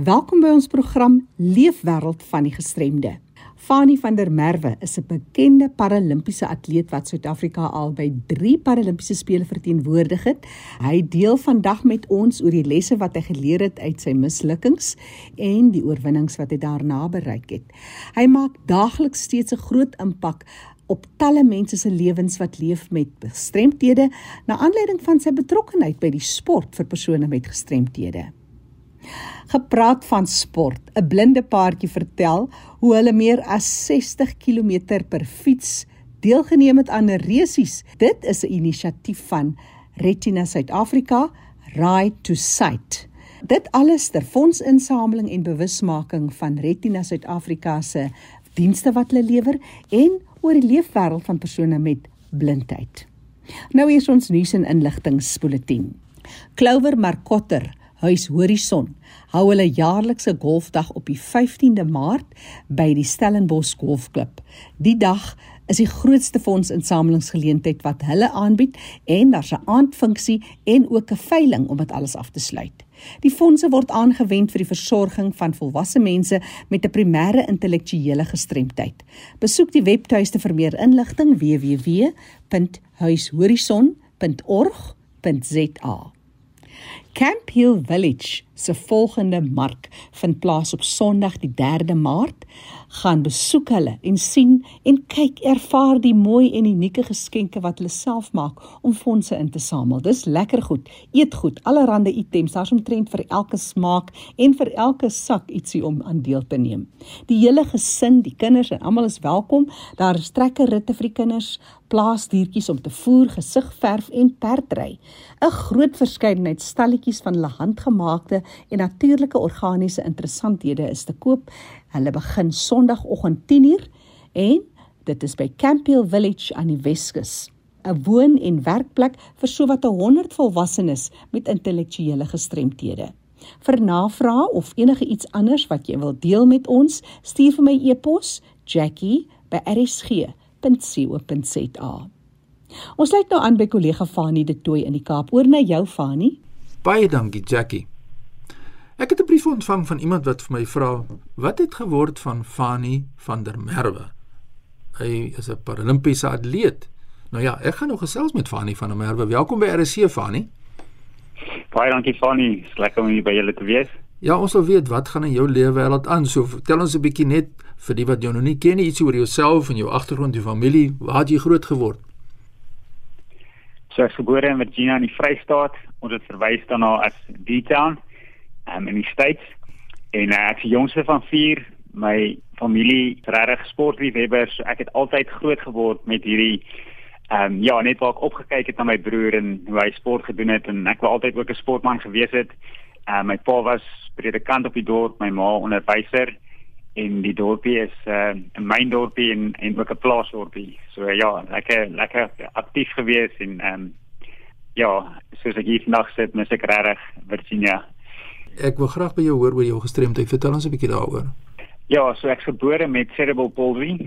Welkom by ons program Leefwêreld van die Gestremde. Fani van der Merwe is 'n bekende paralimpiese atleet wat Suid-Afrika al by 3 paralimpiese spele verteenwoordig het. Hy deel vandag met ons oor die lesse wat hy geleer het uit sy mislukkings en die oorwinnings wat hy daarna bereik het. Hy maak daagliks steeds 'n groot impak op talle mense se lewens wat leef met gestremthede na aanleiding van sy betrokkeheid by die sport vir persone met gestremthede. Gepraat van sport, 'n blinde paartjie vertel hoe hulle meer as 60 km per fiets deelgeneem het aan 'n resies. Dit is 'n inisiatief van Retina Suid-Afrika, Ride to Sight. Dit alles ter fondsinsameling en bewusmaking van Retina Suid-Afrika se dienste wat hulle lewer en oor die leefwêreld van persone met blindheid. Nou hier is ons nuus en inligtingspoletin. Clover Markotter, huis Horison, hou hulle jaarlikse golfdag op die 15de Maart by die Stellenbosch Golfklub. Die dag is die grootste fondsinsamelingsgeleentheid wat hulle aanbied en daar's 'n aandfunksie en ook 'n veiling om dit alles af te sluit. Die fondse word aangewend vir die versorging van volwasse mense met 'n primêre intellektuele gestremdheid. Besoek die webtuiste vir meer inligting www.huishorizon.org.za. Camp Hill Village se volgende mark vind plaas op Sondag die 3de Maart. Gaan besoek hulle en sien en kyk ervaar die mooi en unieke geskenke wat hulle self maak om fondse in te samel. Dis lekker goed. Eet goed, allerlei items, daar's omtrent vir elke smaak en vir elke sak ietsie om aan deel te neem. Die hele gesin, die kinders en almal is welkom. Daar is trekkerritte vir die kinders, plaasdiertjies om te voer, gesigverf en perdry. 'n Groot verskeidenheid stalletjies van hulle handgemaakte en natuurlike organiese interessanthede is te koop. Hulle begin Sondagoggend 10uur en dit is by Campiel Village aan die Weskus, 'n woon- en werkplek vir sowat 100 volwassenes met intellektuele gestremthede. Vir navrae of enige iets anders wat jy wil deel met ons, stuur vir my e-pos jackie@rsg.co.za. Ons sluit nou aan by kollega Fanie de Tooy in die Kaap. Oor na jou Fanie. Baie dankie Jackie. Ek het 'n brief ontvang van iemand wat vir my vra wat het geword van Fani van der Merwe. Hy is 'n paralimpiese atleet. Nou ja, ek gaan nog gesels met Fani van der Merwe. Welkom by RC Fani. Baie dankie Fani. Lekker om hier by julle te wees. Ja, ons wil weet wat gaan in jou lewe wêreld aan. So vertel ons 'n bietjie net vir die wat jou nog nie ken nie, ietsie oor jouself en jou agtergrond, jou familie. Waar jy groot geword? So ek is gebore in Virginia in die Vrystaat. Ons het verwys daarna as D-town um, in die States. En uh, ek is die jongste van 4. My familie is regtig sportliefhebbers. So ek het altyd groot geword met hierdie ehm um, ja, net waar ek opgekyk het na my broer en hoe hy sport gedoen het en ek wou altyd ook 'n sportman gewees het. Uh, my pa was predikant op die dorp, my ma onderwyser en die dorpie is uh, 'n myn dorpie en en ook 'n plaasdorpie. So uh, ja, lekker lekker aktief gewees en ehm um, ja, soos ek hier vandag sit, mis ek regtig Virginia ek wil graag by jou hoor oor jou gestremdheid. Vertel ons 'n bietjie daaroor. Ja, so ek gebore met cerebral palsy,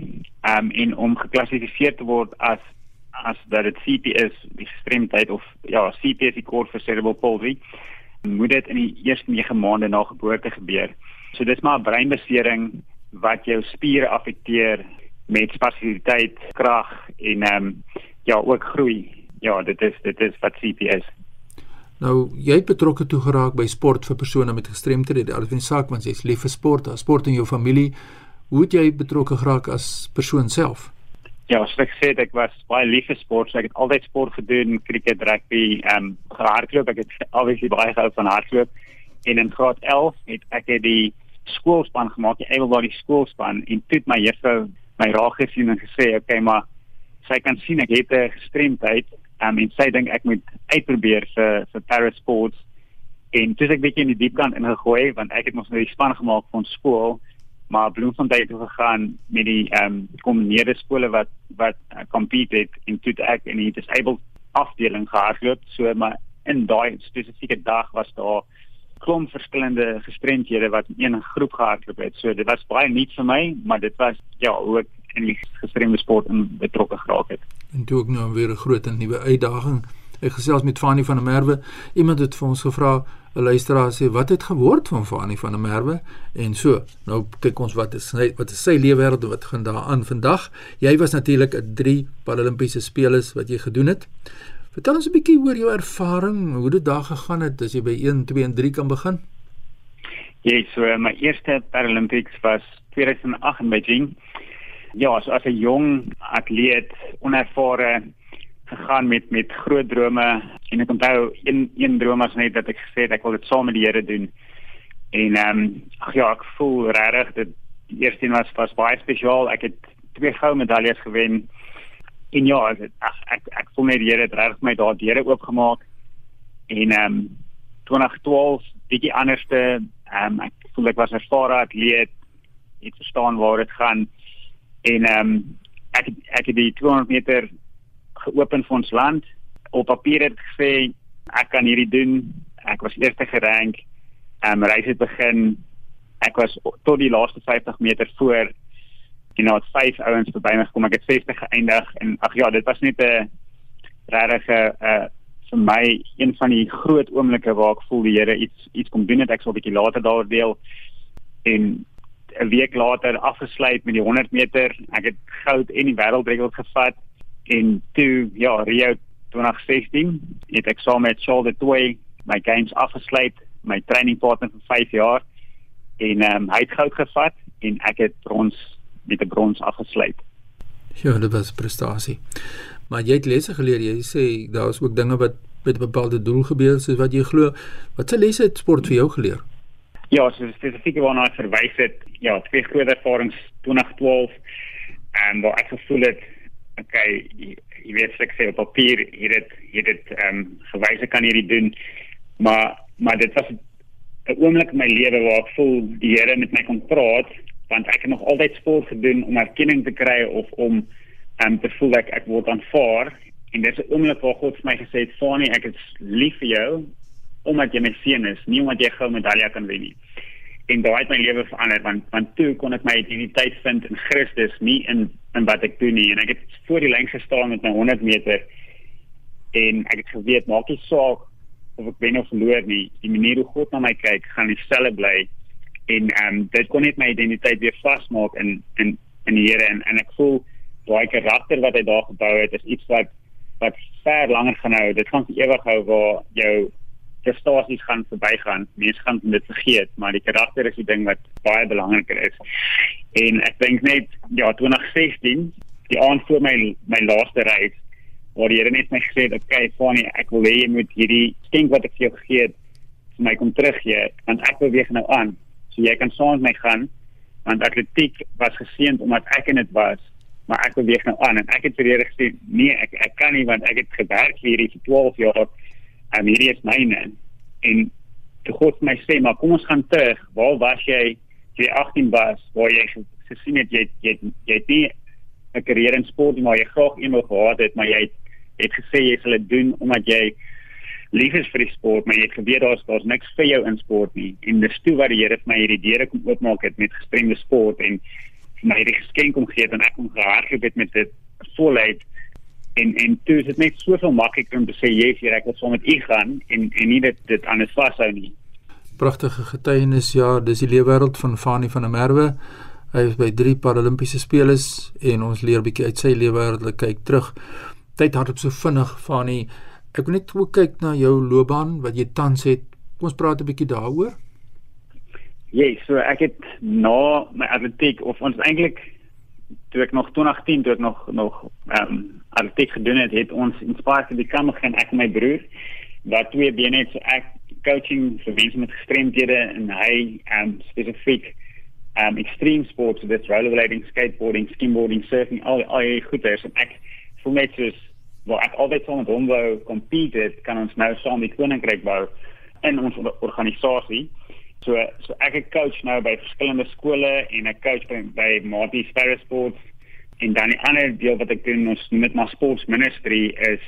um en om geklassifiseer te word as as dat dit CP is, die gestremdheid of ja, CP is die kort vir cerebral palsy, moet dit in die eerste 9 maande na geboorte gebeur. So dis maar 'n breinbesering wat jou spiere affekteer met spastisiteit, krag en ehm um, ja, ook groei. Ja, dit is dit is wat CP is. Nou, jy het betrokke toe geraak by sport vir persone met gestremthede. Dit is 'n saak want jy's lief vir sport, daar sport in jou familie. Hoe het jy betrokke geraak as persoon self? Ja, soos ek sê, ek was baie lief vir sport. So ek het altyd sport gedoen, cricket, rugby, ehm um, hardloop. Ek het obviously baie gehou van hardloop. En in graad 11 het ek het die skoolspan gemaak, die Able skoolspan en toe het my juffrou my raak gesien en gesê, "Oké, okay, maar sy kan sien ek het 'n gestremdheid um, en sy dink ek moet uitprobeer vir vir para sports en dis ek bietjie in die diep kant ingegooi want ek het mos nou die span gemaak van skool maar Bloemfontein toe gegaan met die ehm um, kombineerde skole wat wat uh, compete het en toe ek in die disabled afdeling gehardloop so maar in daai spesifieke dag was daar klomp verskillende gestremdhede wat in een groep gehardloop het so dit was baie nuut vir my maar dit was ja ook in die gestremde sport in betrokke geraak het en toe ook nou weer 'n groot en nuwe uitdaging Ek gesels met Fanny van der Merwe. Iemand het vir ons gevra, 'n luisteraar sê, "Wat het geword van Fanny van der Merwe?" En so, nou kyk ons wat is sy wat is sy lewe wat gaan daaraan vandag. Jy was natuurlik 'n 3 Paralimpiese spelers wat jy gedoen het. Vertel ons 'n bietjie oor jou ervaring, hoe dit daar gegaan het as jy by 1, 2 en 3 kan begin. Ja, so my eerste Paralympics was 2008 in Beijing. Ja, so as 'n jong atleet, onervare gegaan met met groot drome en ek onthou een een droom was net dat ek gesê het ek wil dit saam met die Here doen. En ehm um, ja, ek voel regtig dat die eerste een was was baie spesiaal. Ek het twee goue medaljes gewen. En ja, ek ek ek, ek voel net die Here het regtig my daar deure oopgemaak. En ehm um, 2012 bietjie anderste Ehm um, ek voel ek was 'n ervare atleet. Ek verstaan waar dit gaan. En ehm um, ek ek het die 200 meter geopen vir ons land. Op papier het gesê ek kan hierdie doen. Ek was eerste gerank. Ehm um, reis het begin. Ek was tot die laaste 50 meter voor. En nou het vyf ouens verby my gekom. Ek het 60 geëindig en ag ja, dit was net 'n regte 'n uh, vir my een van die groot oomblikke waar ek voel die Here iets iets kom doen het. Ek sal 'n bietjie later daar deel. En 'n week later afgesluit met die 100 meter. Ek het goud en die wêreldrekord gevat. En toe ja Rio 2016 het ek saam met Charles de Toey my games afgesluit my trainingpartner vir 5 jaar. En um, hy het goud gevat en ek het brons met 'n brons afgesluit Ja, dit was prestasie. Maar jy het lesse geleer. Jy sê daar's ook dinge wat met 'n bepaalde doel gebeur soos wat jy glo. Wat se lesse het sport vir jou geleer? Ja, so spesifiek waarna ek verwys het, ja, twee groot ervarings 2012 en waar ek gevoel het okay, jy, jy weet ek sê op papier hier dit hier dit ehm um, gewys ek kan hierdie doen. Maar maar dit was 'n oomblik in my lewe waar ek voel die Here met my kon praat want ek het nog altyd sport gedoen om erkenning te kry of om um, te voel ek ek word aanvaar. En dis 'n oomblik waar God vir my gesê het Fani ek is lief vir jou omdat jy my seun is nie omdat jy gou medalje kan wen nie. En daai het my lewe verander want want toe kon ek my identiteit vind in Christus nie in in wat ek doen nie. En ek het voor die lyn gestaan met my 100 meter en ek het geweet maak nie saak of ek wen of verloor nie. Die manier hoe God na my kyk gaan dieselfde bly en ehm um, dit kon net my identiteit weer vasmaak in in in die Here en en ek voel daai karakter wat hy daar gebou het is iets wat wat ver langer gaan hou. Dit gaan vir ewig hou waar jou prestasies gaan verbygaan. Mense gaan dit vergeet, maar die karakter is die ding wat baie belangriker is. En ek dink net ja 2016, die aand voor my my laaste reis waar die Here net my gesê het, "Oké, okay, Fanny, ek wil hê jy moet hierdie skenk wat ek vir jou gegee het vir my kom teruggee, want ek beweeg nou aan." So jy kan saam met my gaan want atletiek was geseënd omdat ek in dit was maar ek beweeg nou aan en ek het vir Here gesê nee ek ek kan nie want ek het gewerk hierdie vir 12 jaar. En hierdie is myne. En toe God my sê maar kom ons gaan terug. Waar was jy jy 18 was? Waar jy gesien het jy jy jy het nie 'n carrière in sport maar jy graag een wil gehad het maar jy het, het gesê jy sal dit doen omdat jy lief is vir die sport, maar jy geweet daar's daar's niks vir jou in sport nie. En dis toe wat die Here vir my hierdie deure kom oopmaak het met gestremde sport en my hierdie geskenk om gegee het en ek kom gehardloop het met dit voluit en en toe is dit net soveel makliker om te sê jy sê ek wil saam met u gaan en en nie dit dit anders vashou nie. Pragtige getuienis ja, dis die leefwêreld van Fani van der Merwe. Hy is by 3 Paralimpiese spele en ons leer bietjie uit sy leefwêreld kyk terug. Tyd hardop so vinnig Fani Ek wil net ook kyk na jou loopbaan wat jy tans het. Kom ons praat 'n bietjie daaroor. Ja, yes, so ek het na my atletiek of ons eintlik toe ek nog 2010 toe ek nog nog ehm um, atletiek gedoen het, het ons inspireer te become gaan ek en my broer wat twee bene het so ek coaching vir mense met gestremdhede en hy ehm um, spesifiek ehm um, extreme sports so this rollerblading, skateboarding, skimboarding, surfing, al al die goeders en ek voel net soos waar ek altyd saam met hom wou compete het, kan ons nou saam die koninkryk bou in ons organisasie. So so ek het coach nou by verskillende skole en ek coach by by Marty Sparrow Sports en dan die ander deel wat ek doen ons noem dit maar sports ministry is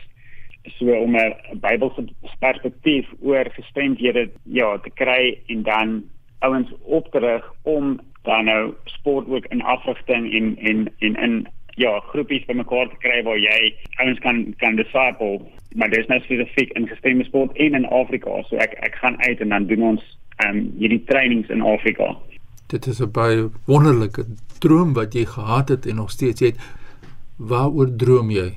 so om 'n Bybelse perspektief oor gestremdhede ja te kry en dan ouens op te rig om dan nou sport ook in afrigting en en en in ja, groepies bymekaar te kry waar jy ouens kan kan disciple, maar dis nou spesifiek in gestremde sport en in Afrika. So ek ek gaan uit en dan doen ons ehm um, hierdie trainings in Afrika. Dit is 'n baie wonderlike droom wat jy gehad het en nog steeds het. Waaroor droom jy?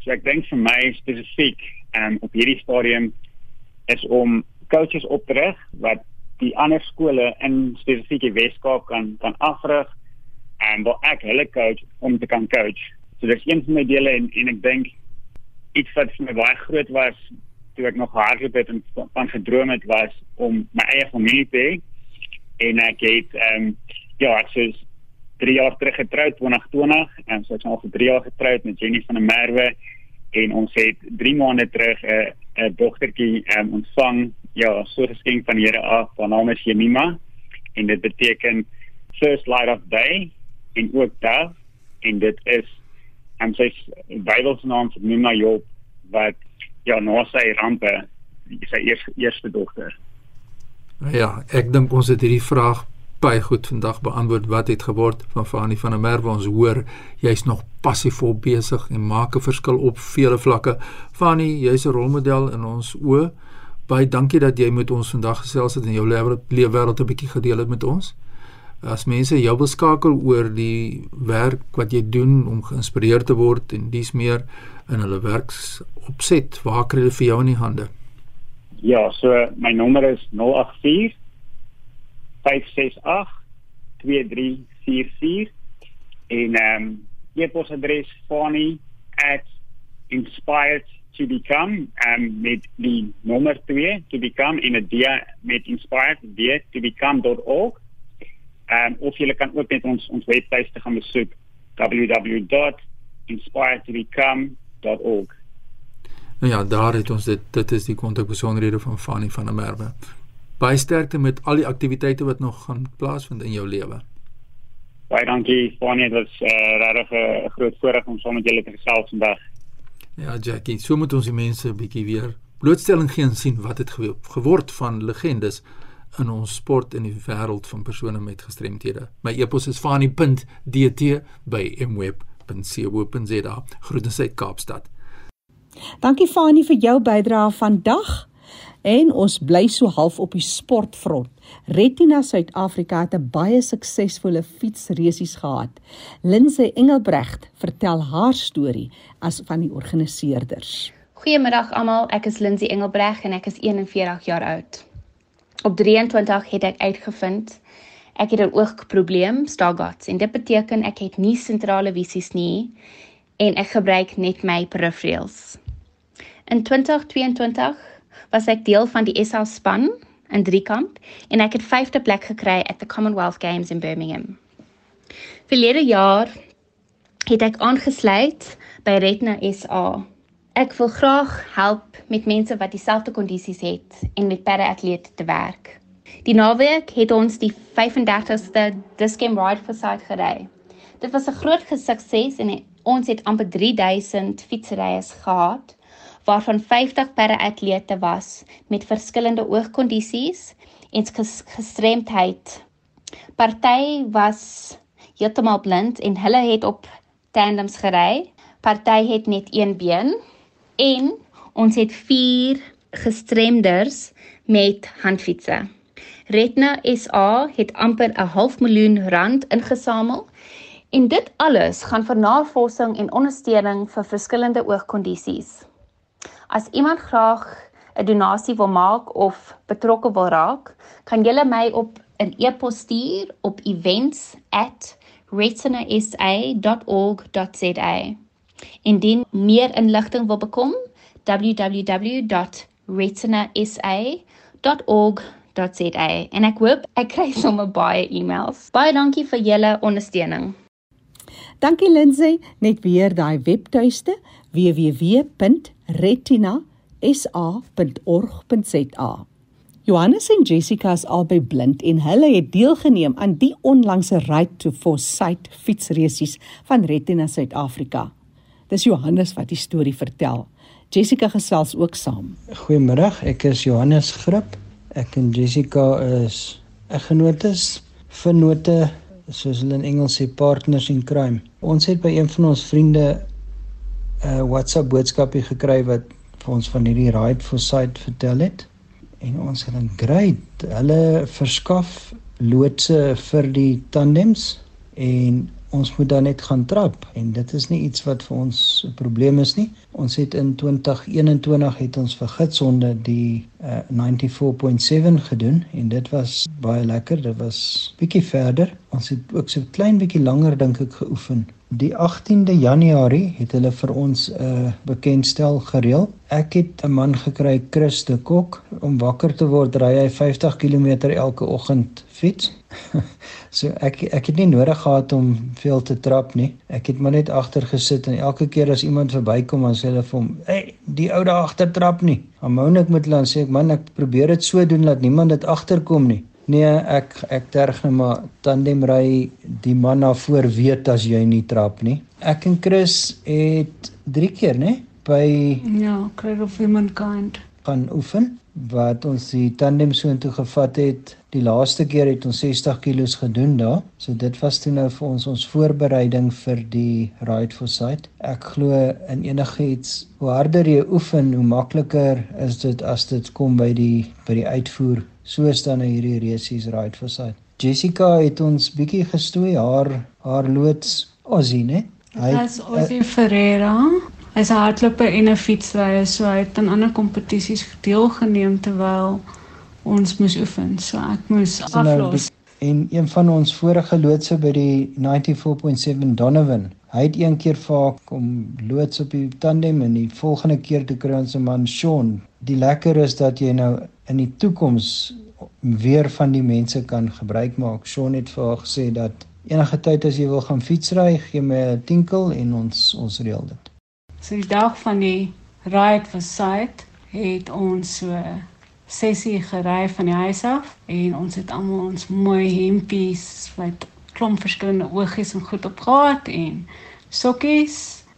So ek dink vir my spesifiek um, op hierdie stadium is om coaches op te rig wat die ander skole in spesifieke Weskaap kan kan afrig en waar ek hulle coach om te kan coach. So dis een van my dele en en ek dink iets wat vir my baie groot was toe ek nog hardloop het en van gedroom het was om my eie familie te hê. En ek het ehm um, ja, ek is 3 jaar terug getroud 2020 en so ek is al vir 3 jaar getroud met Jenny van der Merwe. En ons het 3 maande terug 'n uh, 'n dogtertjie um, ontvang. Ja so geskenk van die Here af. Haar naam is Jemima. En dit beteken first light of day en ook daar en dit is en sy Bybelse naam vir Jemima Job wat ja na sy rampe sy eerste eerste dogter Ja, ek dink ons het hierdie vraag baie goed vandag beantwoord wat het geword? Van Fanie van der Merwe ons hoor jy's nog passievol besig en maak 'n verskil op vele vlakke. Fanie jy's 'n rolmodel in ons oë. Baie dankie dat jy met ons vandag gesels het en jou lewe wêreld 'n bietjie gedeel het met ons as mense jou wil skakel oor die werk wat jy doen om geïnspireer te word en dis meer in hulle werks opset waar kry hulle vir jou in die hande Ja, so my nommer is 084 568 2344 en ehm um, e-posadres fani@inspired to become um met die nommer 2 to become in 'n dia met inspired dia to become.org. Ehm um, of jy kan ook net ons ons webtuiste gaan besoek www.inspiredtobecome.org. Nou ja, daar het ons dit dit is die kontakbesonderhede van Fanny van der Merwe. Baie sterkte met al die aktiwiteite wat nog gaan plaasvind in jou lewe. Baie dankie Fanny, dit was uh, regtig 'n groot voorreg om saam met julle te gesels vandag. Ja, Jackie, so moet ons die mense 'n bietjie weer blootstelling gee en sien wat het geword van legendes in ons sport en die wêreld van persone met gestremthede. My e-pos is fani.dt@mweb.co.za. Groete uit Kaapstad. Dankie Fani vir jou bydrae vandag. En ons bly so half op die sportfront. Retina Suid-Afrika het 'n baie suksesvolle fietsresies gehad. Linse Engelbregt vertel haar storie as van die organiseerders. Goeiemiddag almal, ek is Linse Engelbregt en ek is 41 jaar oud. Op 23 het ek uitgevind ek het 'n oogprobleem, Stargardt's, en dit beteken ek het nie sentrale visies nie en ek gebruik net my peripherals. In 2022 was ek deel van die SA span in Driekamp en ek het 5de plek gekry at the Commonwealth Games in Birmingham. Verlede jaar het ek aangesluit by Retina SA. Ek wil graag help met mense wat dieselfde kondisies het en met para-atlete te werk. Die naweek het ons die 35ste Discam Ride for Sight gery. Dit was 'n groot sukses en ons het amper 3000 fietsryers gehad waarvan 50 para-atlete was met verskillende oogkondisies en gestremdheid. Party was heeltemal blind en hulle het op tandems gery. Party het net een been en ons het 4 gestremders met handfietsse. Retna SA het amper 'n half miljoen rand ingesamel en dit alles gaan vir navorsing en ondersteuning vir verskillende oogkondisies. As iemand graag 'n donasie wil maak of betrokke wil raak, kan jy my op 'n e-pos stuur op events@retinasa.org.za. Indien meer inligting wil bekom, www.retinasa.org.za. En ek hoop ek kry sommer baie e-mails. Baie dankie vir julle ondersteuning. Dankie Lindsay, net weer daai webtuiste www.retina.sa.org.za. Johannes en Jessica is albei blind en hulle het deelgeneem aan die onlangse Ride to Foresight fietsresies van Retina Suid-Afrika. Dis Johannes wat die storie vertel. Jessica gesels ook saam. Goeiemôre, ek is Johannes Grip. Ek en Jessica is eggenotes, vennote soos hulle in Engels sê partners in crime. Ons het by een van ons vriende 'n uh, WhatsApp boodskapie gekry wat vir ons van hierdie ride for sight vertel het. En ons het dan great, hulle verskaf loodse vir die tandems en ons moet dan net gaan trap en dit is nie iets wat vir ons 'n probleem is nie. Ons het in 2021 het ons vir gitsonde die uh, 94.7 gedoen en dit was baie lekker. Dit was bietjie verder. Ons het ook so 'n klein bietjie langer dink ek geoefen. Die 18de Januarie het hulle vir ons 'n uh, bekendstel gereël. Ek het 'n man gekry, Chris de Kok, om wakker te word ry hy 50 km elke oggend fiets. so ek ek het nie nodig gehad om veel te trap nie. Ek het maar net agter gesit en elke keer as iemand verbykom dan sê hulle vir hom, "Hey, die ou daar agter trap nie." Amon ek moet dan sê ek, "Man, ek probeer dit so doen dat niemand dit agterkom nie." Nee, ek ek terg net maar tandem ry die man na voor weet as jy nie trap nie. Ek en Chris het 3 keer, nê, by Ja, Craig of Womankind. gaan oefen wat ons die tandem so intoe gevat het. Die laaste keer het ons 60 kg gedoen daar. So dit was toe nou vir ons ons voorbereiding vir die Ride for Sight. Ek glo in enigiets hoe harder jy oefen, hoe makliker is dit as dit kom by die by die uitvoer. Soos dan nou hierdie resies Ride for Sight. Jessica het ons bietjie gestoei haar haar loods Ozzy, né? Hy's Ozzy Ferreira. Hy's 'n hardloper en 'n fietsryer, so hy het aan ander kompetisies deelgeneem terwyl ons moes oefen. So ek moes nou aflos. En een van ons vorige loodse by die 94.7 Donovan, hy het een keer vir haar kom loods op die tandem en die volgende keer toe kry ons 'n man Sean. Die lekker is dat jy nou in die toekoms weer van die mense kan gebruik maak. Sean het vir haar gesê dat enige tyd as jy wil gaan fietsry, gee my 'n tinkel en ons ons reël dit. So die dag van die ride for sight het ons so sessie gery van die huis af en ons het almal ons mooi hempies met klomp verskillende oogies en goed op gehad en sokkies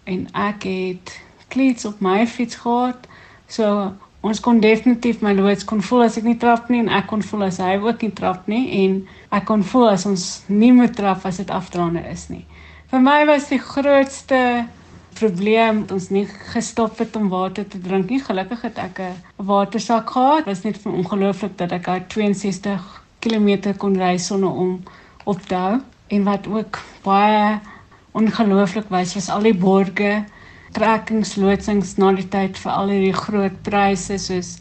en ek het kleeds op my fiets gehad. So ons kon definitief my loods kon voel as ek nie trap nie en ek kon voel as hy ook nie trap nie en ek kon voel as ons nie moet trap as dit afdraande is nie. Vir my was die grootste probleem dat ons nie gestop het om water te drink nie. Gelukkig het ek 'n watersak gehad. Dit was net vir ongelooflik dat ek daai 62 km kon ry sonder om op te hou. En wat ook baie ongelooflik was, was al die borge, trekkings, loodsings na die tyd vir al hierdie groot pryse soos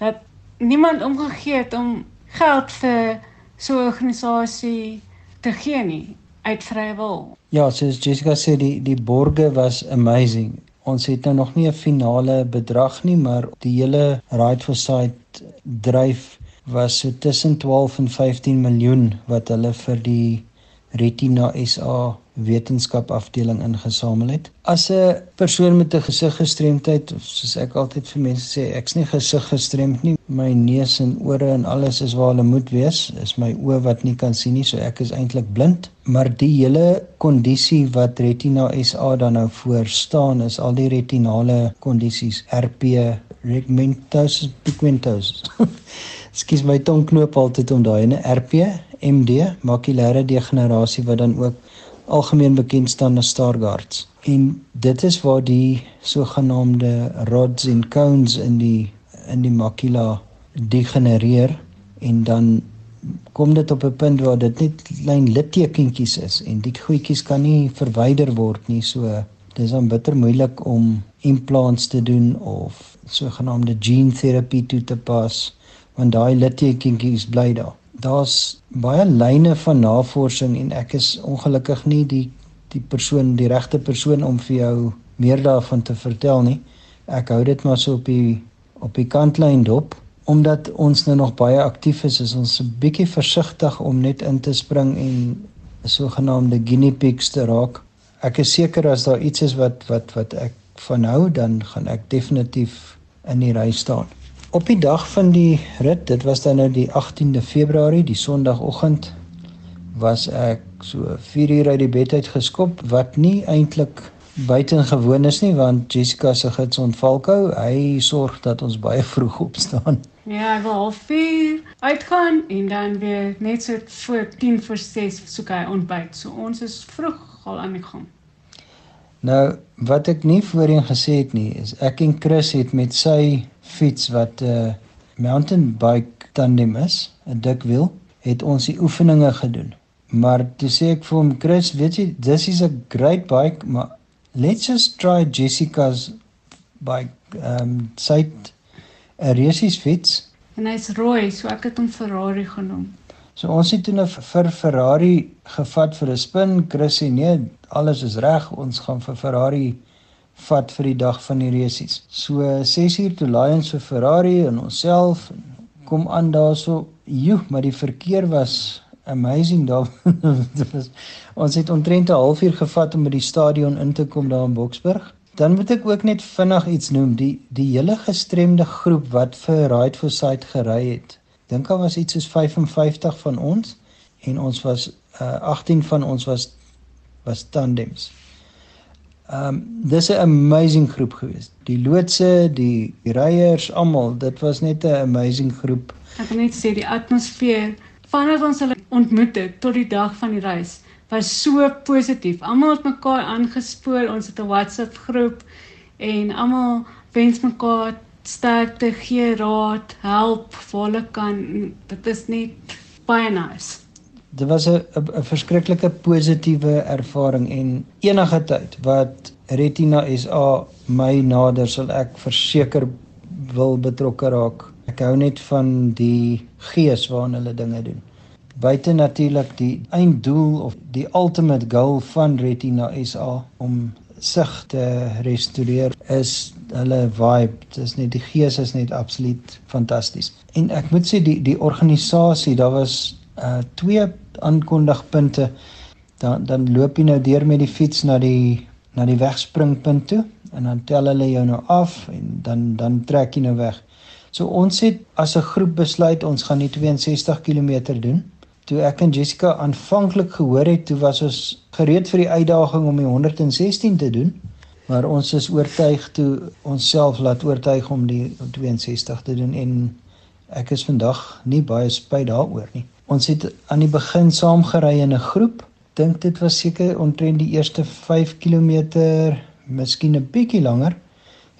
dat niemand omgegee het om geld vir so 'n organisasie te gee nie uit vrye wil. Ja, soos Jessica sê die die borge was amazing. Ons het nou nog nie 'n finale bedrag nie, maar die hele Ride for Sight dryf was so tussen 12 en 15 miljoen wat hulle vir die Retina SA wetenskap afdeling ingesamel het. As 'n persoon met 'n gesiggestremdheid soos ek altyd vir mense sê, ek's nie gesiggestremd nie. My neus en ore en alles is waar hulle moet wees. Is my oë wat nie kan sien nie, so ek is eintlik blind. Maar die hele kondisie wat Retina SA dan nou voor staan is al die retinale kondisies, RP, pigmentosus pigmentosus. Ekskuus my tong knoop altyd om daai ene RP, MD, makulêre degenerasie wat dan ook algemeen bekend staan as Stargardts. En dit is waar die sogenaamde rods en cones in die in die makula degenereer en dan kom dit op 'n punt waar dit net klein littekentjies is en die goedjies kan nie verwyder word nie so dis dan bitter moeilik om implants te doen of sogenaamde gene therapy toe te pas want daai littekentjies bly daar daar's baie lyne van navorsing en ek is ongelukkig nie die die persoon die regte persoon om vir jou meer daarvan te vertel nie. Ek hou dit maar so op die op die kantlyn dop omdat ons nou nog baie aktief is, is ons 'n bietjie versigtig om net in te spring en sogenaamde guinea pigs te raak. Ek is seker as daar iets is wat wat wat ek van hou, dan gaan ek definitief in die ry staan. Op die dag van die rit, dit was dan nou die 18de Februarie, die Sondagoggend, was ek so 4 uur uit die bed uit geskop wat nie eintlik buitengewoon is nie want Jessica se gids ontvalkou. Hy sorg dat ons baie vroeg opstaan. Ja, ek wil half 4 uitgaan en dan weer net so voor 10 voor 6 soek hy ontbyt. So ons is vroeg al aan die gang. Nou, wat ek nie voorheen gesê het nie, is ek en Chris het met sy fiets wat 'n uh, mountain bike tandem is, 'n dikwiel, het ons die oefeninge gedoen. Maar toe sê ek vir hom, Chris, weet jy, this is a great bike, maar let's just try Jessica's bike. Ehm um, sy het 'n resies fiets en hy's rooi, so ek het hom Ferrari genoem. So ons het toe 'n nou vir Ferrari gevat vir 'n spin. Chris sê nee, alles is reg. Ons gaan vir Ferrari vat vir die dag van die resies. So 6 uur toe laai ons vir Ferrari en onsself kom aan daarso. Joe, maar die verkeer was amazing daar. was, ons het omtrent 'n halfuur gevat om by die stadion in te kom daar in Boksburg. Dan moet ek ook net vinnig iets noem, die die hele gestremde groep wat vir Ride for Sight gery het. Dink daar was iets soos 55 van ons en ons was uh, 18 van ons was was tandems. Ehm um, dis 'n amazing groep gewees. Die loodse, die, die ryers, almal, dit was net 'n amazing groep. Ek kan net sê die atmosfeer vanaf ons hulle ontmoet het tot die dag van die reis was so positief. Almal het mekaar aangespoor. Ons het 'n WhatsApp groep en almal wens mekaar sterkte, gee raad, help waar hulle kan. Dit is net baie nice. Dit was 'n 'n verskriklike positiewe ervaring en enige tyd wat Retina SA my nader sal ek verseker wil betrokke raak Ek hou net van die gees waarin hulle dinge doen. Buite natuurlik die einddoel of die ultimate goal van Retina SA om sig te restoreer is hulle vibe. Dis net die gees is net absoluut fantasties. En ek moet sê die die organisasie, daar was uh twee aankondigpunte. Dan dan loop jy nou deur met die fiets na die na die wegspringpunt toe en dan tel hulle jou nou af en dan dan trek jy nou weg. So ons het as 'n groep besluit ons gaan die 62 km doen. Toe ek en Jessica aanvanklik gehoor het, toe was ons gereed vir die uitdaging om die 116 te doen, maar ons is oortuig toe onsself laat oortuig om die 62 te doen en ek is vandag nie baie spyt daaroor nie. Ons het aan die begin saam gery in 'n groep. Dink dit was seker omtrent die eerste 5 km, miskien 'n bietjie langer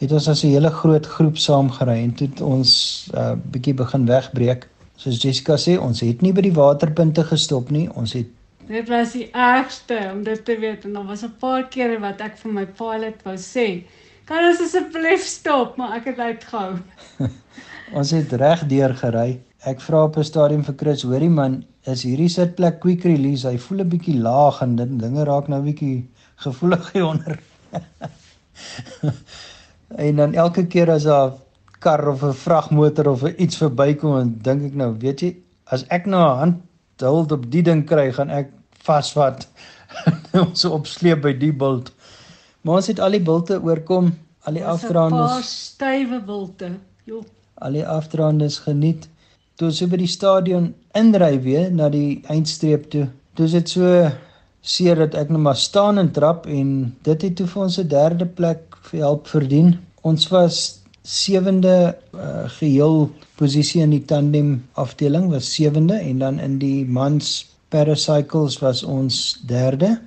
het ons as 'n hele groot groep saamgery en toe het ons 'n uh, bietjie begin wegbreek. Soos Jessica sê, ons het nie by die waterpunte gestop nie. Ons het Dit was die ergste om dit te weet en daar was 'n paar kere wat ek vir my pilot wou sê, "Kan ons asseblief stop?" maar ek het uitgehou. ons het reg deur gery. Ek vra op 'n stadium vir Chris, hoorie man, is hierdie sitplek quick release? Hy voel 'n bietjie laag en dit dinge raak nou bietjie gevoelig hieronder. En dan elke keer as 'n kar of 'n vragmotor of iets verbykom, dan dink ek nou, weet jy, as ek nou 'n hand huld op die ding kry, gaan ek vasvat ons opsleep by die bult. Maar ons het al die bulte oorkom, al die afdraandes. 'n stywe bulte. Jo. Al die afdraandes geniet. Toe ons by die stadion inry weer na die eindstreep toe. Toe is dit so seer dat ek net maar staan en trap en dit het toe vir ons 'n derde plek vir help verdien. Ons was sewende uh, geheel posisie in die tandem afdeling was sewende en dan in die mans paracycles was ons derde.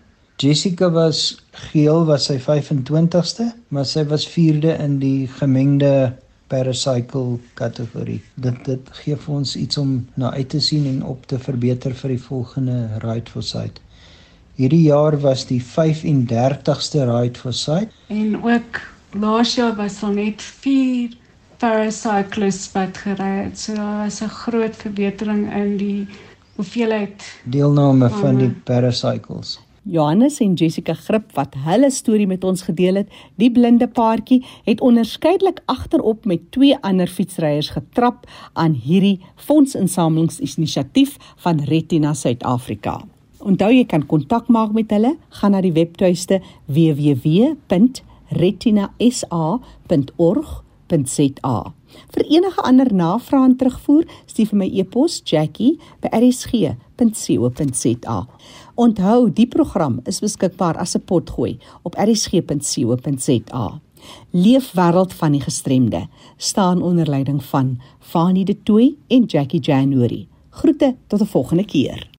Jessica was geheel was sy 25ste, maar sy was vierde in die gemengde paracycle kategorie. Dit dit gee vir ons iets om na uit te sien en op te verbeter vir die volgende ride for sight. Hierdie jaar was die 35ste ride for sight en ook laas jaar was daar net 4 paracyclists wat gery het. So daar was 'n groot verbetering in die hoeveelheid deelname van die paracycles. Johannes en Jessica Grip wat hulle storie met ons gedeel het, die blinde paartjie het onderskeidelik agterop met twee ander fietsryers getrap aan hierdie fondsinsamelingsinisiatief van Retina Suid-Afrika. Onthou jy kan kontak maak met hulle, gaan na die webtuiste www.retinasa.org.za. Vir enige ander navrae en terugvoer, stuur vir my e-pos jackie@rsg.co.za. Onthou, die program is beskikbaar as 'n potgooi op rsg.co.za. Leefwêreld van die gestremde staan onder leiding van Fanie De Tooy en Jackie January. Groete tot 'n volgende keer.